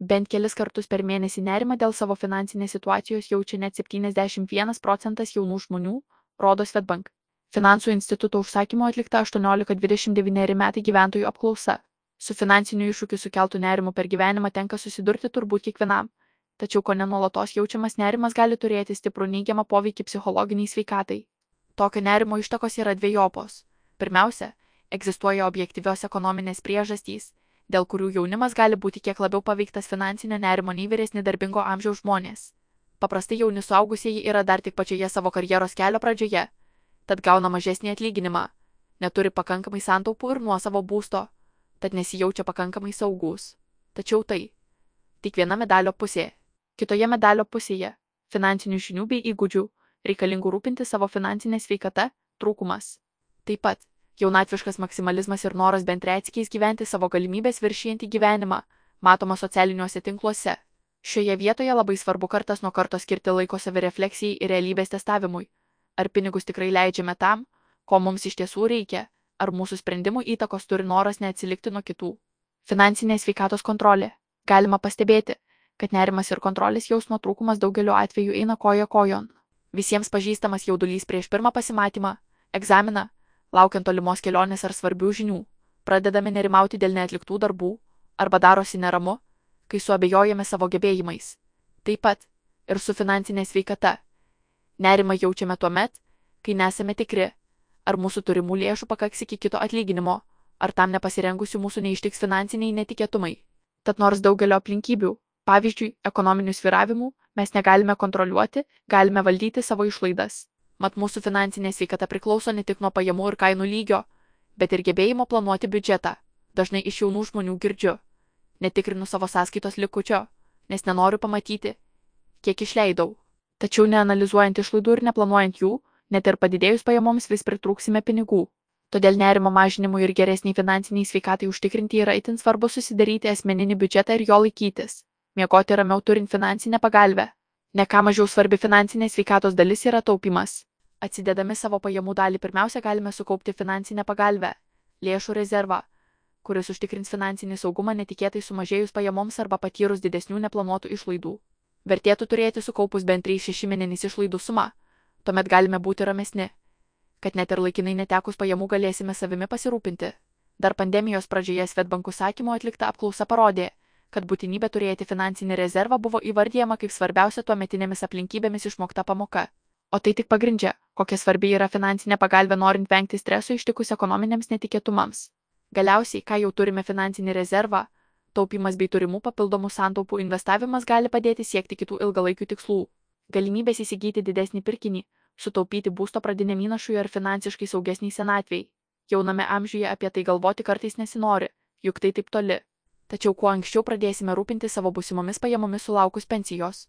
Bent kelis kartus per mėnesį nerimą dėl savo finansinės situacijos jaučia net 71 procentas jaunų žmonių, rodo Svetbank. Finansų instituto užsakymo atlikta 18-29 metai gyventojų apklausa. Su finansiniu iššūkiu sukeltų nerimu per gyvenimą tenka susidurti turbūt kiekvienam. Tačiau ko nenulatos jaučiamas nerimas gali turėti stiprų neigiamą poveikį psichologiniai sveikatai. Tokio nerimo ištakos yra dviejopos. Pirmiausia, egzistuoja objektyvios ekonominės priežastys, dėl kurių jaunimas gali būti kiek labiau paveiktas finansinio nerimo nei vyresni darbingo amžiaus žmonės. Paprastai jauni suaugusieji yra dar tik pačioje savo karjeros kelio pradžioje, tad gauna mažesnį atlyginimą, neturi pakankamai santaupų ir nuosavo būsto, tad nesijaučia pakankamai saugus. Tačiau tai tik viena medalio pusė. Kitoje medalio pusėje - finansinių žinių bei įgūdžių, reikalingų rūpinti savo finansinę sveikatą, trūkumas. Taip pat jaunatviškas maksimalizmas ir noras bent retskiais gyventi savo galimybės viršijantį gyvenimą, matoma socialiniuose tinkluose. Šioje vietoje labai svarbu kartas nuo karto skirti laiko savirefleksijai ir realybės testavimui. Ar pinigus tikrai leidžiame tam, ko mums iš tiesų reikia, ar mūsų sprendimų įtakos turi noras neatsilikti nuo kitų. Finansinė sveikatos kontrolė. Galima pastebėti, kad nerimas ir kontrolės jausmo trūkumas daugeliu atveju eina koja kojon. Visiems pažįstamas jaudulys prieš pirmą pasimatymą, egzaminą, laukiant tolimos kelionės ar svarbių žinių, pradedame nerimauti dėl neatliktų darbų, arba darosi neramu, kai suabejojame savo gebėjimais. Taip pat ir su finansinė sveikata. Nerimą jaučiame tuo met, kai nesame tikri, ar mūsų turimų lėšų pakaks iki kito atlyginimo, ar tam nepasirengusių mūsų neištiks finansiniai netikėtumai. Tad nors daugelio aplinkybių, pavyzdžiui, ekonominių sviravimų, mes negalime kontroliuoti, galime valdyti savo išlaidas. Mat mūsų finansinė sveikata priklauso ne tik nuo pajamų ir kainų lygio, bet ir gebėjimo planuoti biudžetą. Dažnai iš jaunų žmonių girdžiu. Netikrinu savo sąskaitos likučio, nes nenoriu pamatyti, kiek išleidau. Tačiau neanalizuojant išlaidų ir neplanuojant jų, net ir padidėjus pajamoms vis pritrūksime pinigų. Todėl nerimo mažinimui ir geresniai finansiniai sveikatai užtikrinti yra itin svarbu susidaryti asmeninį biudžetą ir jo laikytis. Miegoti ramiau turint finansinę pagalbę. Ne ką mažiau svarbi finansinės sveikatos dalis yra taupimas. Atsidedami savo pajamų dalį pirmiausia galime sukaupti finansinę pagalbę - lėšų rezervą, kuris užtikrins finansinį saugumą netikėtai sumažėjus pajamoms arba patyrus didesnių neplanuotų išlaidų. Vertėtų turėti sukaupus bent 3-6 mėnesius išlaidų sumą, tuomet galime būti ramesni, kad net ir laikinai netekus pajamų galėsime savimi pasirūpinti. Dar pandemijos pradžioje Svetbankų sakymo atlikta apklausa parodė, kad būtinybė turėti finansinį rezervą buvo įvardyjama kaip svarbiausia tuometinėmis aplinkybėmis išmokta pamoka. O tai tik pagrindžia, kokia svarbi yra finansinė pagalbė norint vengti streso ištikus ekonominiams netikėtumams. Galiausiai, ką jau turime finansinį rezervą, taupimas bei turimų papildomų santaupų investavimas gali padėti siekti kitų ilgalaikių tikslų. Galimybės įsigyti didesnį pirkinį, sutaupyti būsto pradiniam įnašui ar finansiškai saugesniai senatvėjai. Jauname amžiuje apie tai galvoti kartais nesinori, juk tai taip toli. Tačiau kuo anksčiau pradėsime rūpinti savo busimomis pajamomis sulaukus pensijos,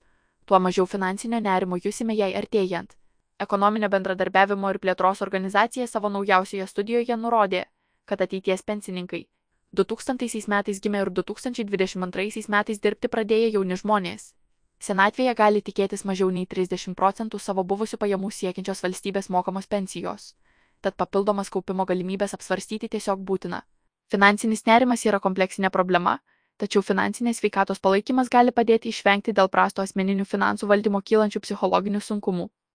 tuo mažiau finansinio nerimo jusime jai artėjant. Ekonominio bendradarbiavimo ir plėtros organizacija savo naujausioje studijoje nurodė, kad ateities pensininkai 2000 metais gimė ir 2022 metais dirbti pradėję jauni žmonės. Senatvėje gali tikėtis mažiau nei 30 procentų savo buvusių pajamų siekiančios valstybės mokamos pensijos, tad papildomas kaupimo galimybės apsvarstyti tiesiog būtina. Finansinis nerimas yra kompleksinė problema, tačiau finansinės sveikatos palaikymas gali padėti išvengti dėl prasto asmeninių finansų valdymo kylančių psichologinių sunkumų.